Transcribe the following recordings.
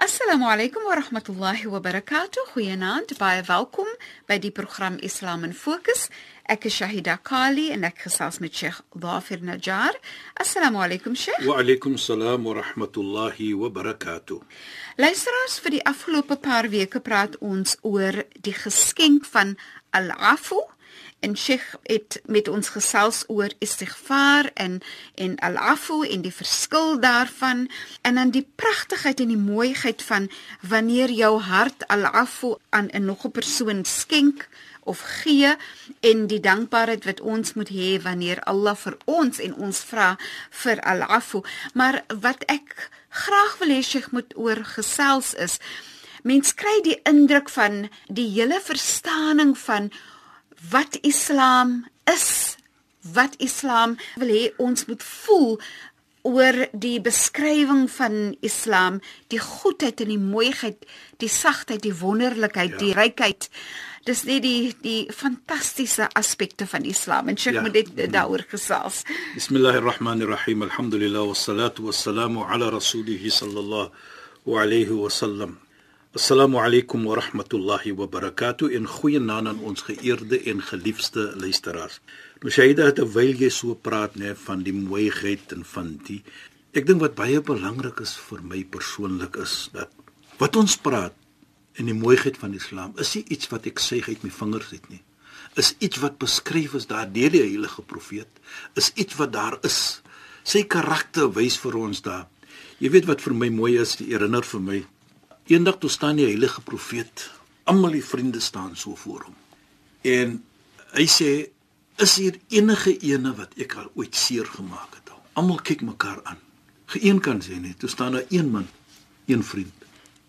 Assalamu alaykum wa rahmatullahi wa barakatuh. Goeienaand, baie welkom by die program Islam in Fokus. Ek is Shahida Kali en ek gesels met Sheikh Dafir Najjar. Assalamu alaykum Sheikh. Wa alaykum salaam wa rahmatullahi wa barakatuh. Luisteraars, vir die afgelope paar weke praat ons oor die geskenk van al-afu en Sheikh het met ons gesels oor istighfar en en al-afu en die verskil daarvan. En dan die pragtigheid en die mooiheid van wanneer jou hart al-afu aan 'n nog 'n persoon skenk of gee en die dankbaarheid wat ons moet hê wanneer Allah vir ons en ons vra vir al-afu. Maar wat ek graag wil hê Sheikh moet oor gesels is mens kry die indruk van die hele verstaaning van wat Islam is, wat Islam wil hê ons moet voel oor die beskrywing van Islam, die goedheid en die mooiheid, die sagtheid, die wonderlikheid, ja. die rykheid. Dis net die die fantastiese aspekte van Islam en ek ja. moet dit daaroor gesels. Bismillahirrahmanirrahim. Alhamdulillah wassalatu wassalamu ala rasulih sallallahu alayhi wa sallam. Assalamu alaykum wa rahmatullahi wa barakatuh en goeienaand aan ons geëerde en geliefde luisteraars. Nou Shaida terwyl jy so praat nê van die mooiheid en van die ek dink wat baie belangrik is vir my persoonlik is dat wat ons praat in die mooiheid van Islam is nie iets wat ek sê uit my vingers uit nie. Is iets wat beskryf is daar deur die heilige profeet. Is iets wat daar is. Sy karakter wys vir ons daar. Jy weet wat vir my mooi is, die herinner vir my Eendag toe staan die heilige profeet, almal die vriende staan so voor hom. En hy sê: "Is hier enige ene wat ek al ooit seer gemaak het?" Almal kyk mekaar aan. Geen kan sê nie. Toe staan daar een man, een vriend.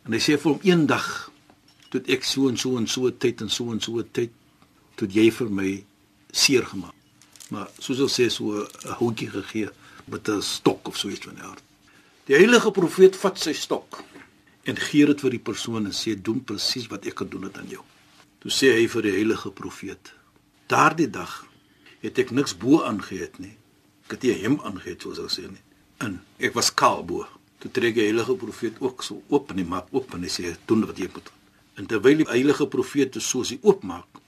En hy sê vir hom: "Eendag toe ek so en so en so tyd en so en so tyd toe jy vir my seer gemaak. Maar soos hulle sê so 'n houtjie gegee met 'n stok of so iets van die aard." Die heilige profeet vat sy stok en gee dit vir die persoon en sê doen presies wat ek gedoen het aan jou. Toe sê hy vir die heilige profeet: Daardie dag het ek niks bo aangehet nie. Ek het nie hem aangehet soos hy sê nie. En ek was kaal bo. Toe trek die heilige profeet ook so oop en hy maak oop en hy sê doen wat jy moet. En terwyl die heilige profeet dit soos hy oopmaak,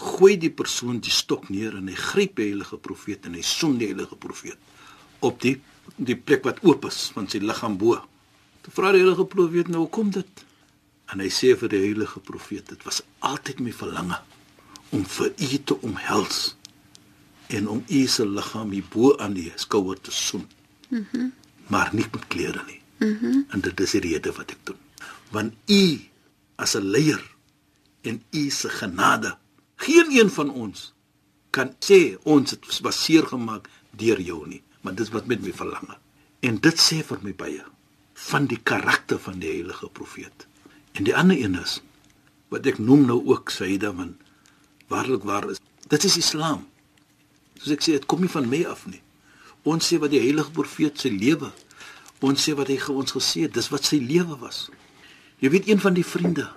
gooi die persoon die stok neer en hy gryp die heilige profeet en hy soen die heilige profeet op die die plek wat oop is van sy liggaam bo. Vra die heilige profeet nou, "Hoe kom dit?" En hy sê vir die heilige profeet, "Dit was altyd my verlange om vir u te omhels en om u se liggaam hier bo aan die skouer te soen." Mhm. Mm maar nie met klere nie. Mhm. Mm en dit is die rede wat ek doen. Want u as 'n leier en u se genade, geen een van ons kan sê ons het was seer gemaak deur jou nie, maar dit is wat met my verlange. En dit sê vir my baie van die karakter van die heilige profeet. En die ander een is wat ek noem nou ook Saida van waarlik waar is. Dit is Islam. Soos ek sê, dit kom nie van my af nie. Ons sê wat die heilige profeet se lewe. Ons sê wat hy ge ons gesê het, dis wat sy lewe was. Jy weet een van die vriende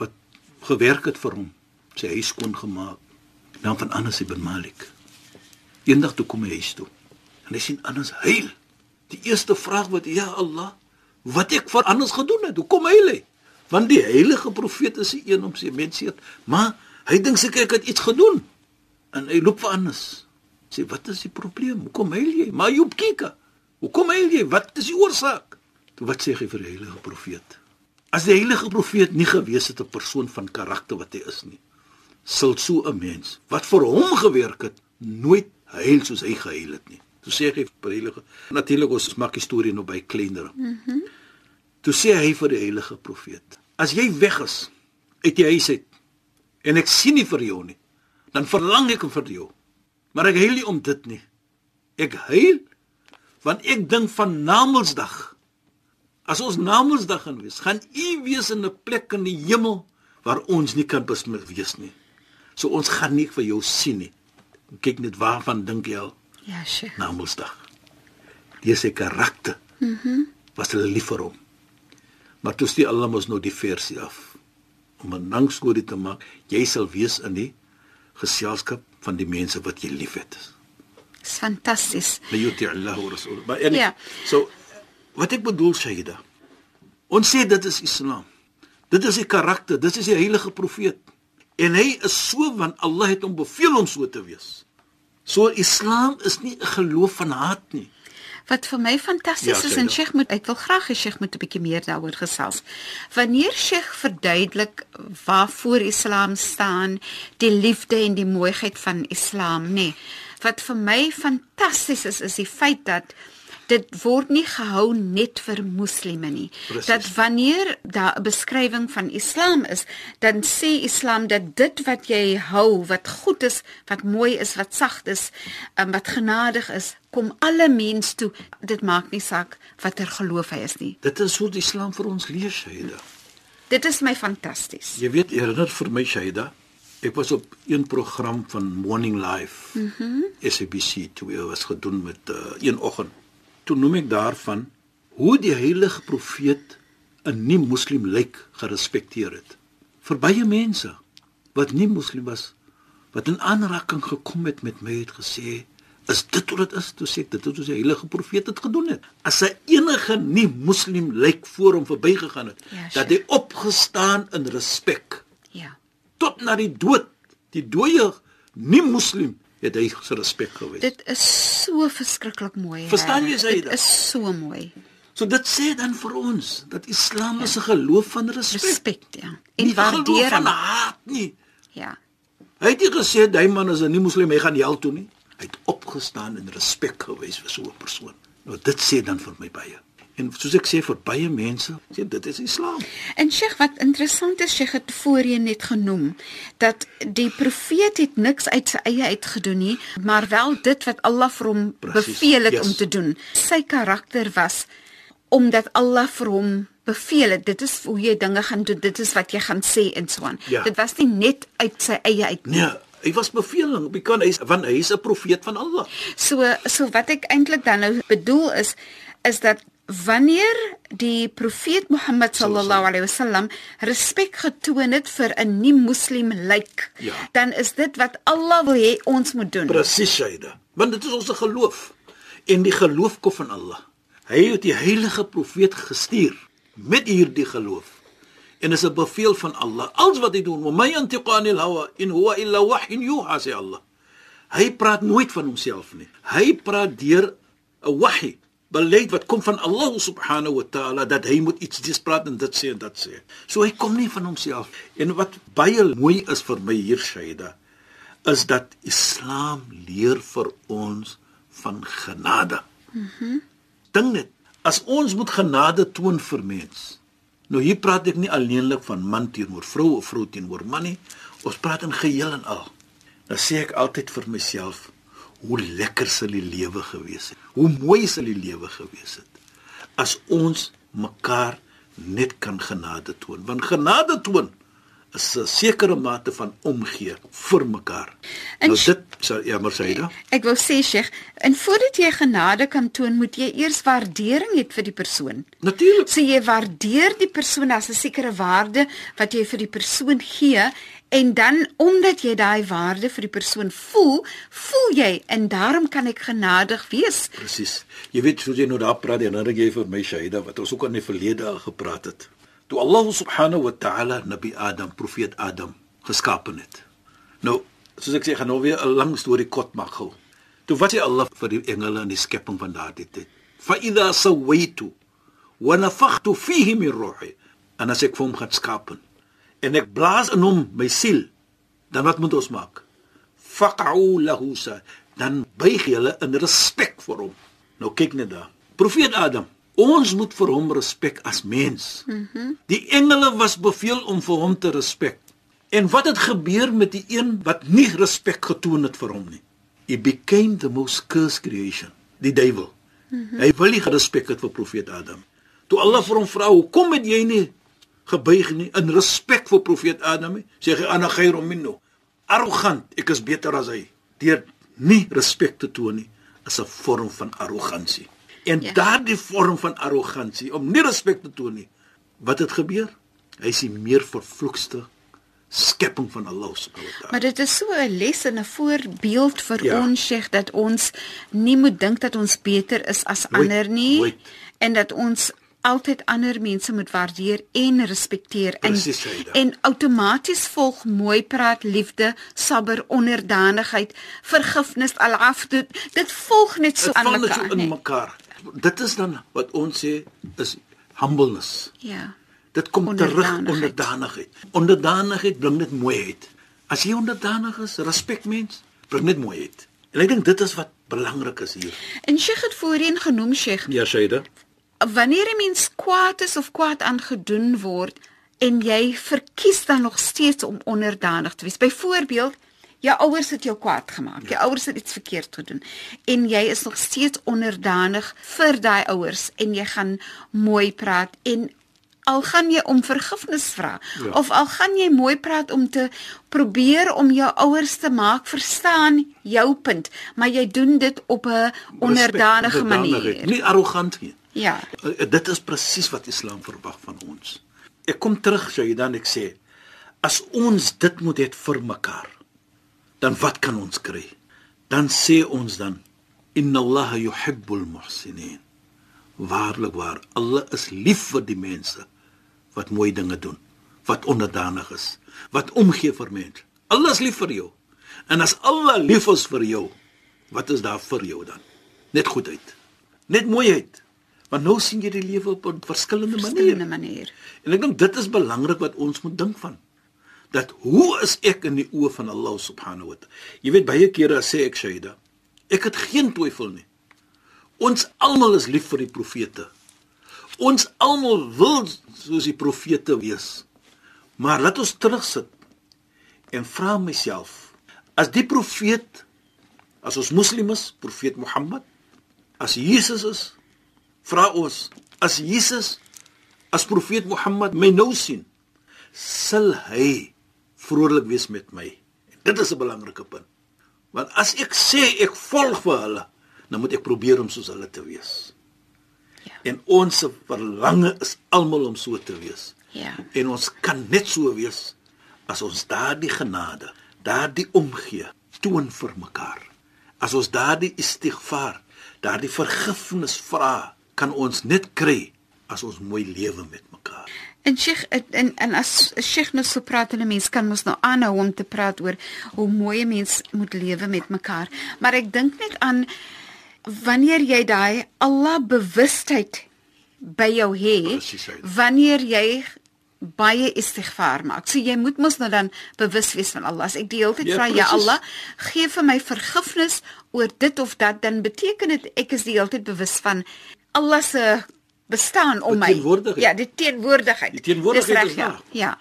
wat gewerk het vir hom, sy huis skoon gemaak, naam van Anas ibn Malik. Eendag toe kom hy huis toe en hy sien Anas huil. Die eerste vraag wat ja Allah, wat ek vir anders gedoen het? Hoekom hy lê? Want die heilige profeet is die een om sy mense het, maar hy dink seker ek het iets gedoen. En hy loop vir anders. Sê wat is die probleem? Hoekom huil jy? Maar Job kyk. Hoekom huil jy? Wat is die oorsaak? Toe wat sê hy vir die heilige profeet? As die heilige profeet nie gewees het 'n persoon van karakter wat hy is nie, sal so 'n mens wat vir hom gewerk het, nooit huil soos hy gehuil het nie. So sê hy vir heilige. Natuurlik ons maak die storie nou by kleiner. Mhm. Mm Toe sê hy vir die heilige profeet: "As jy weg is uit die huis uit en ek sien nie vir jou nie, dan verlang ek vir jou. Maar ek huil nie om dit nie. Ek huil want ek dink van Namedsdag. As ons Namedsdag gaan wees, gaan U wees in 'n plek in die hemel waar ons nie kan besmet wees nie. So ons gaan nie vir jou sien nie. Kyk net waarvan dink jy al? Ja, Sheikh. Namedsdag. Dis sy karakter. Mhm. Mm was hulle lief vir hom. Maar toe stie Allah mos nou die versie af om 'n dankskorie te maak. Jy sal wees in die geselskap van die mense wat jy liefhet. Fantasties. Layuti Allah wa rasul. Maar en Ja. so wat ek bedoel Shaida. Ons sê dit is Islam. Dit is die karakter, dit is die heilige profeet. En hy is so want Allah het hom beveel om so te wees. So Islam is nie 'n geloof van haat nie. Wat vir my fantasties Ja, is en. Sheikh moet ek wil graag hê Sheikh moet 'n bietjie meer daaroor gesels. Wanneer Sheikh verduidelik waarvoor Islam staan, die liefde en die mooiheid van Islam, nê. Nee, wat vir my fantasties is is die feit dat dit word nie gehou net vir moslime nie. Presies. Dat wanneer daar 'n beskrywing van Islam is, dan sê Islam dat dit wat jy hou, wat goed is, wat mooi is, wat sag is, um, wat genadig is, kom alle mens toe. Dit maak nie saak watter geloof hy is nie. Dit is hoe die Islam vir ons leer Shaida. Dit is my fantasties. Jy weet herinner vir my Shaida, ek was op een program van Morning Live. Mhm. Mm SABC toe was gedoen met uh, een oggend. Toe noem ek daarvan hoe die heilige profeet 'n nie-moslim lyk gerespekteer het. Vir baie mense wat nie moslim was wat in aanraking gekom het met my het gesê is dit hoe dit is toe sê ek dit het hoe die heilige profeet dit gedoen het as 'n enige nie-moslim lyk voor hom verbygegaan het Ja, dat Sheikh. hy opgestaan in respek Ja. tot na die dood die dooie nie-moslim het hy se respek gewys Dit is so verskriklik mooi. Verstaan jy. Zaida? Dit is so mooi. so dit sê dan vir ons dat islam is 'n geloof van respek Respek, ja. Nie En 'n geloof van waardering. haat nie Ja. Hy het nie gesê daai man is 'n nie moslim, hy gaan hel toe nie. Hy het opgestaan en respek gewys vir so 'n persoon. Nou dit sê dan vir my baie. En soos ek sê vir baie mense, sê dit is Islam. En Sheikh, wat interessant is, Sheikh het voorheen net genoem dat die profeet het niks uit sy eie uitgedoen nie, maar wel dit wat Allah vir hom Presies, beveel het yes. om te doen. Sy karakter was omdat Allah vir hom beveel het. Dit is hoe jy dinge gaan doen, dit is wat jy gaan sê en so aan. Ja. Dit was nie net uit sy eie uit nie. Nee, hy was beveling, because hy is want hy is 'n profeet van Allah. So so wat ek eintlik dan nou bedoel is is dat wanneer die profeet Mohammed sallallahu alaihi wasallam respek getoon het vir 'n nie-moslim lyk, Ja. dan is dit wat Allah wil hê ons moet doen. Presies, Shaida. Want dit is ons geloof. En die geloof kom van Allah. Hy het die heilige profeet gestuur met hierdie geloof. En is 'n bevel van Allah. Alles wat hy doen, "Wa may yantiqu anil hawa in huwa illa wahyun yuha," sê Allah. Hy praat nooit van homself nie. Hy praat deur 'n wahy, beleid wat kom van Allah subhanahu wa ta'ala dat hy moet iets dis praat en dit sê en dat sê. So hy kom nie van homself. En wat baie mooi is vir my hier Shaida, is dat Islam leer vir ons van genade. Mhm. Dink net, as ons moet genade toon vir mens. Nou hier praat ek nie alleenlik van man teenoor vrou of vrou teenoor man nie. Ons praat in geheel en al. Dan sê ek altyd vir myself, hoe lekker sal die lewe gewees het. Hoe mooi sal die lewe gewees het as ons mekaar net kan genade toon. Want genade toon is 'n sekere mate van omgee vir mekaar. En nou dit sal ja, sê dit. Ek wil sê Sheikh, en voordat jy genade kan toon, moet jy eers waardering hê vir die persoon. Natuurlik. So jy waardeer die persoon as 'n sekere waarde wat jy vir die persoon gee en dan omdat jy daai waarde vir die persoon voel, voel jy en daarom kan ek genadig wees. Presies. Jy weet soos jy nou daar praat en dan jy vir my Shaida wat ons ook aan die verlede gepraat het. Toe Allah subhanahu wa ta'ala Nabi Adam, profeet Adam geskapen het. Nou, soos ek sê, gaan nou weer 'n lang storie kort maak gou. Toe wat sê Allah vir die engele in die skepping van daardie tyd? Fa idha sawaitu wa nafakhtu fihi min ruhi. En as ek vir hom gaan skapen en ek blaas in hom my siel, dan wat moet ons maak? faq'u lahu sa dan buig julle in respek vir hom. Nou kyk net daar. Profeet Adam, Ons moet vir hom respek as mens. Mhm. Mm die engele was beveel om vir hom te respek. En wat het gebeur met die een wat nie respek getoon het vir hom nie? He became the most cursed creation, die duiwel. Mm -hmm. Hy wil nie respek het vir profeet Adam. Toe Allah vir hom vra, "Hoekom het jy nie gebuig nie in respek vir profeet Adam nie?" Sê hy, "Ana khairu minhu." Arrogant, ek is beter as hy. Deur nie respek te toon nie, is 'n vorm van arrogansie. En ja. daardie vorm van arrogansie om nie respek te toon nie, wat het gebeur? Hy is die meer vervloekste skepping van Allah subhanahu wa ta'ala. Maar dit is so 'n les en 'n voorbeeld vir ja. ons Sheikh dat ons nie moet dink dat ons beter is as wait, ander nie wait. en dat ons altyd ander mense moet waardeer en respekteer en Precies, en outomaties volg mooi praat, liefde, sabber, onderdanigheid, vergifnis, al-af dit, dit volg net so aan mekaar. Dit volg so in mekaar. Dit is dan wat ons sê is humbleness. Ja. Dit kom terug onderdanigheid. Onderdanigheid bring net mooiheid. As jy onderdanig is, respek mens, bring net mooiheid. En ek dink dit is wat belangrik is hier. En Sheikh het voorheen genoem Sheikh. Ja, Shaida. Wanneer 'n mens kwaad is of kwaad aangedoen word en jy verkies dan nog steeds om onderdanig te wees. Byvoorbeeld, jou ouers het jou kwaad gemaak. Ja. Jou ouers het iets verkeerd gedoen en jy is nog steeds onderdanig vir daai ouers en jy gaan mooi praat en al gaan jy om vergifnis vra ja. of al gaan jy mooi praat om te probeer om jou ouers te maak verstaan jou punt, maar jy doen dit op 'n onderdanige manier. Nie arrogant nie. Ja. Uh, dit is presies wat Islam verwag van ons. Ek kom terug sê jy dan ek sê as ons dit moet hê vir mekaar, dan wat kan ons kry? Dan sê ons dan inna Allah yuhibbul muhsinin. Waarlik waar, Allah is lief vir die mense wat mooi dinge doen, wat onderdanig is, wat omgee vir mense. Allah is lief vir jou. En as Allah lief is vir jou, wat is daar vir jou dan? Net goedheid. Net mooiheid. Want nou sien jy die lewe op 'n verskillende manier. Verskillende manier. En ek dink dit is belangrik wat ons moet dink van dat hoe is ek in die oë van Allah subhanahu wa ta'ala. Jy weet baie kere sê ek Shaida, ek het geen twyfel nie. Ons almal is lief vir die profete. Ons almal wil soos die profete wees. Maar laat ons terugsit en vra myself, as die profeet as ons moslems, profeet Mohammed, as Jesus is, vra ons, as Jesus as profeet Mohammed my nou sien, sal hy vrolik wees met my. Dit is 'n belangrike punt. Want as ek sê ek volg vir hulle, dan moet ek probeer om soos hulle te wees. En ons verlange is almal om so te wees. Ja. En ons kan net so wees as ons daardie genade, daardie omgee toon vir mekaar. As ons daardie istighfar, daardie vergifnis vra, kan ons net kry as ons mooi lewe met mekaar. En Sheikh en en as Sheikh nou so praat en 'n mens kan mos nou aanhou om te praat oor hoe mooi 'n mens moet lewe met mekaar. Maar ek dink net aan wanneer jy daai Allah bewustheid by jou het wanneer jy baie istighfar maak. So jy moet mos nou dan bewus wees van Allah. As ek die hele tyd ja, vra ja Allah, gee vir my vergifnis oor dit of dat, dan beteken dit ek is die hele tyd bewus van Allah se bestaan om my. Ja, die teenwoordigheid. Die teenwoordigheid is reg. Ja. ja.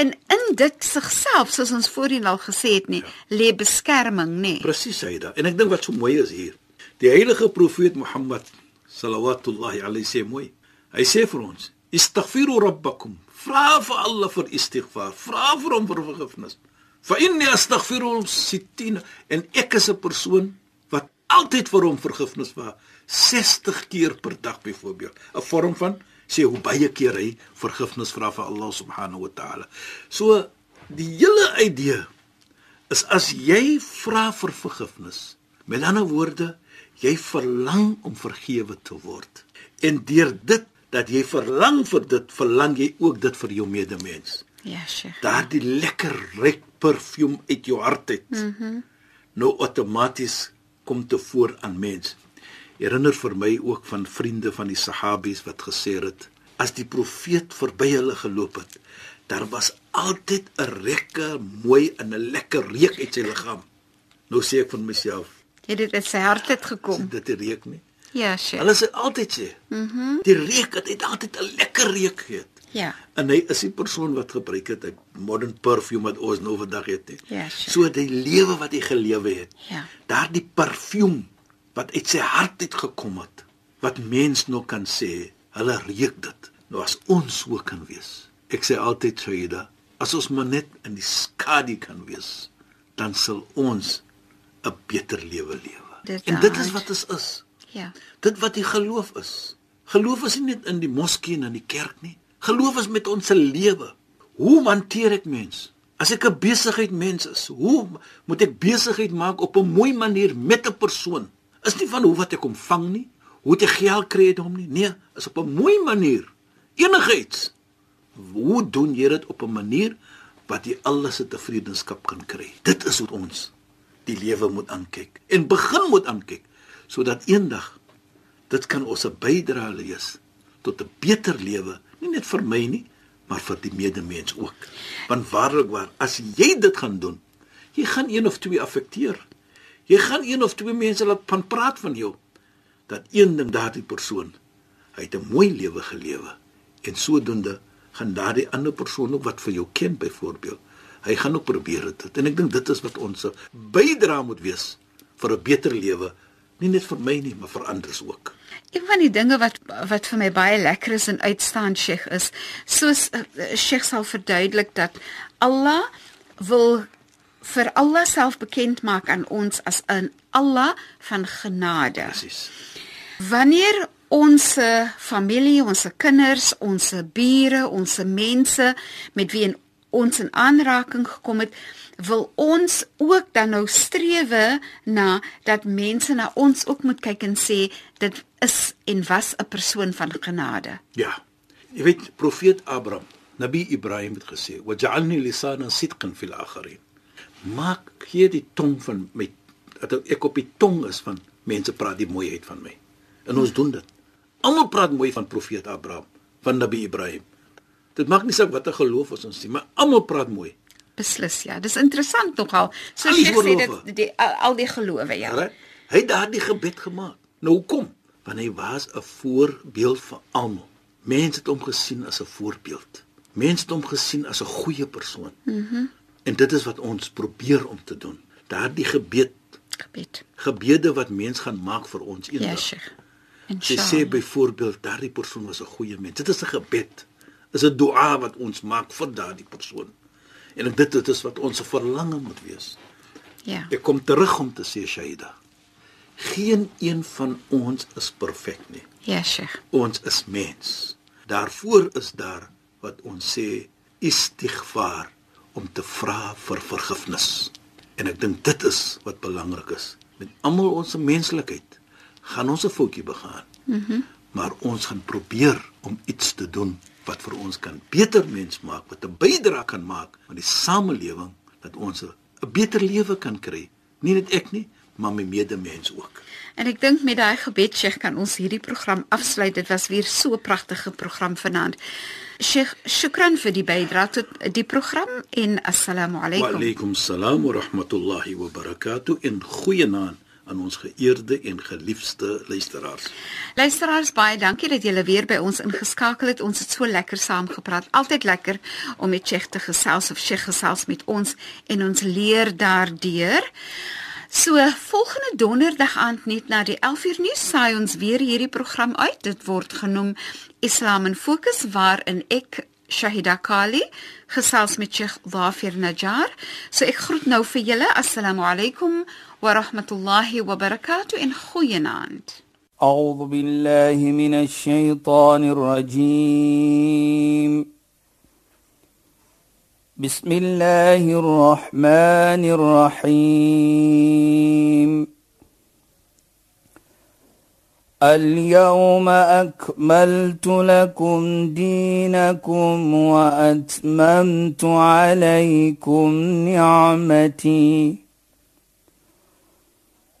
En in dit sigself, soos ons voorheen al gesê het, nee, ja. lê beskerming, nê. Nee. Presies, Saida. En ek dink wat so mooi is hier. Die heilige profeet Mohammed sallallahu alayhi sê mooi. Hy sê vir ons: "Istaghfiru rabbakum." Vra vir Allah vir istighfar. Vra vir hom vir vergifnis. Fa inni astaghfiru sittin en ek is 'n persoon altyd vir hom vergifnis vra 60 keer per dag byvoorbeeld. 'n Vorm van sê hoe baie keer hy vergifnis vra vir Allah subhanahu wa ta'ala. So die hele idee is as jy vra vir vergifnis, met ander woorde, jy verlang om vergewe te word. En deur dit dat jy verlang vir dit, verlang jy ook dit vir jou medemens. Ja, Sheikh. Daardie lekker ryk parfuum uit jou hart uit. Mhm. Mm nou outomaties kom te voor aan mens. Herinner vir my ook van vriende van die Sahabies wat gesê het as die profeet verby hulle geloop het, daar was altyd 'n rekke mooi en 'n lekker reuk uit sy liggaam. Nou sê ek vir myself, Het dit uit sy hart het gekom? Dit reuk nie. Ja, Sheikh. Hulle sê altyd sê, mhm. Mm die reuk het, het altyd 'n lekker reuk gehad. Ja. En hy is die persoon wat gebruik het 'n modern perfume wat ons nou vandag het. He. Ja, sure. So die lewe wat hy gelewe het. Ja. Daardie parfuum wat uit sy hart uit gekom het, wat mens nog kan sê, hulle reuk dit. Nou as ons so kan wees. Ek sê altyd Shaida, as ons maar net in die skadu kan wees, dan sal ons 'n beter lewe lewe. Dit En dit is wat ons is. Ja. Dit wat die geloof is. Geloof is nie net in die moskee en in die kerk nie. Geloof is met ons se lewe. Hoe hanteer ek mens? As ek 'n besigheid mens is, hoe moet ek besigheid maak op 'n mooi manier met 'n persoon? Is nie van hoe wat ek ontvang nie, hoe ek geld kry uit hom nie. Nee, is op 'n mooi manier. Enigiets. Hoe doen jy dit op 'n manier wat jy alles se tevredenskap kan kry? Dit is hoe ons die lewe moet aankyk en begin moet aankyk sodat eendag dit kan ons 'n bydrae lees tot 'n beter lewe, nie net vir my nie, maar vir die medemens ook. Want waarlik waar, as jy dit gaan doen, jy gaan een of twee affekteer. Jy gaan een of twee mense laat van praat van jou dat een ding daardie persoon hy het 'n mooi lewe gelewe en sodoende gaan daardie ander persoon ook wat vir jou ken byvoorbeeld hy gaan ook probeer dit en ek dink dit is wat ons bydra moet wees vir 'n beter lewe nie net vir my nie maar vir ander ook Een van die dinge wat wat vir my baie lekker is en uitstaan Sheikh is soos uh, Sheikh sal verduidelik dat Allah wil vir Allah self bekend maak aan ons as 'n Allah van genade. presies Wanneer ons familie, ons kinders, ons bure, ons mense met wie ons in aanraking gekom het, wil ons ook dan nou strewe na dat mense na ons ook moet kyk en sê dit is en was 'n persoon van genade. Ja. Jy weet profeet Abraham, Nabi Ibrahim het gesê, "Waj'alni lisanan sidqin fil akhirin." Maak gee die tong van my dat ek op die tong is van mense praat die mooiheid van my. En ons doen dit. Almal praat mooi van profeet Abraham, van Nabi Ibrahim. Dit maak nie saak watter geloof ons ons sien, maar almal praat mooi. Beslis ja, dis interessant nogal. So Al jy sê dit die al, al die gelowe ja. Reg? Hy het daardie gebed gemaak. Nou hoekom? Want hy was 'n voorbeeld vir almal. Mense het hom gesien as 'n voorbeeld. Mense het hom gesien as 'n goeie persoon. Mhm. Mm en dit is wat ons probeer om te doen. Daardie gebed, Gebed. gebede wat mens gaan maak vir ons Ja, eendag. Sheikh. Sy sê byvoorbeeld daardie persoon was 'n goeie mens. Dit is 'n gebed. Is 'n dua wat ons maak vir daardie persoon. En ek dit dit is wat ons verlange moet wees. Ja. Ek kom terug om te sê Shaida. Geen een van ons is perfek nie. Ja, Sheikh. Ons is mens. Daarvoor is daar wat ons sê istighfar om te vra vir vergifnis. En ek dink dit is wat belangrik is. Met almal ons menslikheid gaan ons 'n foutjie begaan. Mhm. Mm maar ons gaan probeer om iets te doen wat vir ons kan beter mens maak, wat 'n bydrae kan maak aan die samelewing dat ons 'n beter lewe kan kry. Nie net ek nie, maar my medemens ook. En ek dink met daai gebed Sheikh kan ons hierdie program afsluit. Dit was weer so 'n pragtige program vanaand. Sheikh, shukran vir die bydrae tot die program en assalamu Wa alaykum. alaykum salaam wa rahmatullahi wa barakatuh in goeienaand aan ons geëerde en geliefde luisteraars. Luisteraars, baie dankie dat julle weer by ons ingeskakel het. Ons het so lekker saam gepraat. Altyd lekker om met Sheikh te gesels of Sheikh gesels met ons en ons leer daardeur. So volgende donderdag aand net na die 11uur nuus saai ons weer hierdie program uit. Dit word genoem Islam in Fokus waarin ek Shahida Kali gesels met Sheikh Dhafir Najjar. So ek groet nou vir julle. Assalamu alaykum rahmatullahi wa barakatuh en goeienaand. أعوذ بالله من الشيطان الرجيم. بسم الله الرحمن الرحيم. اليوم أكملت لكم دينكم وأتممت عليكم نعمتي.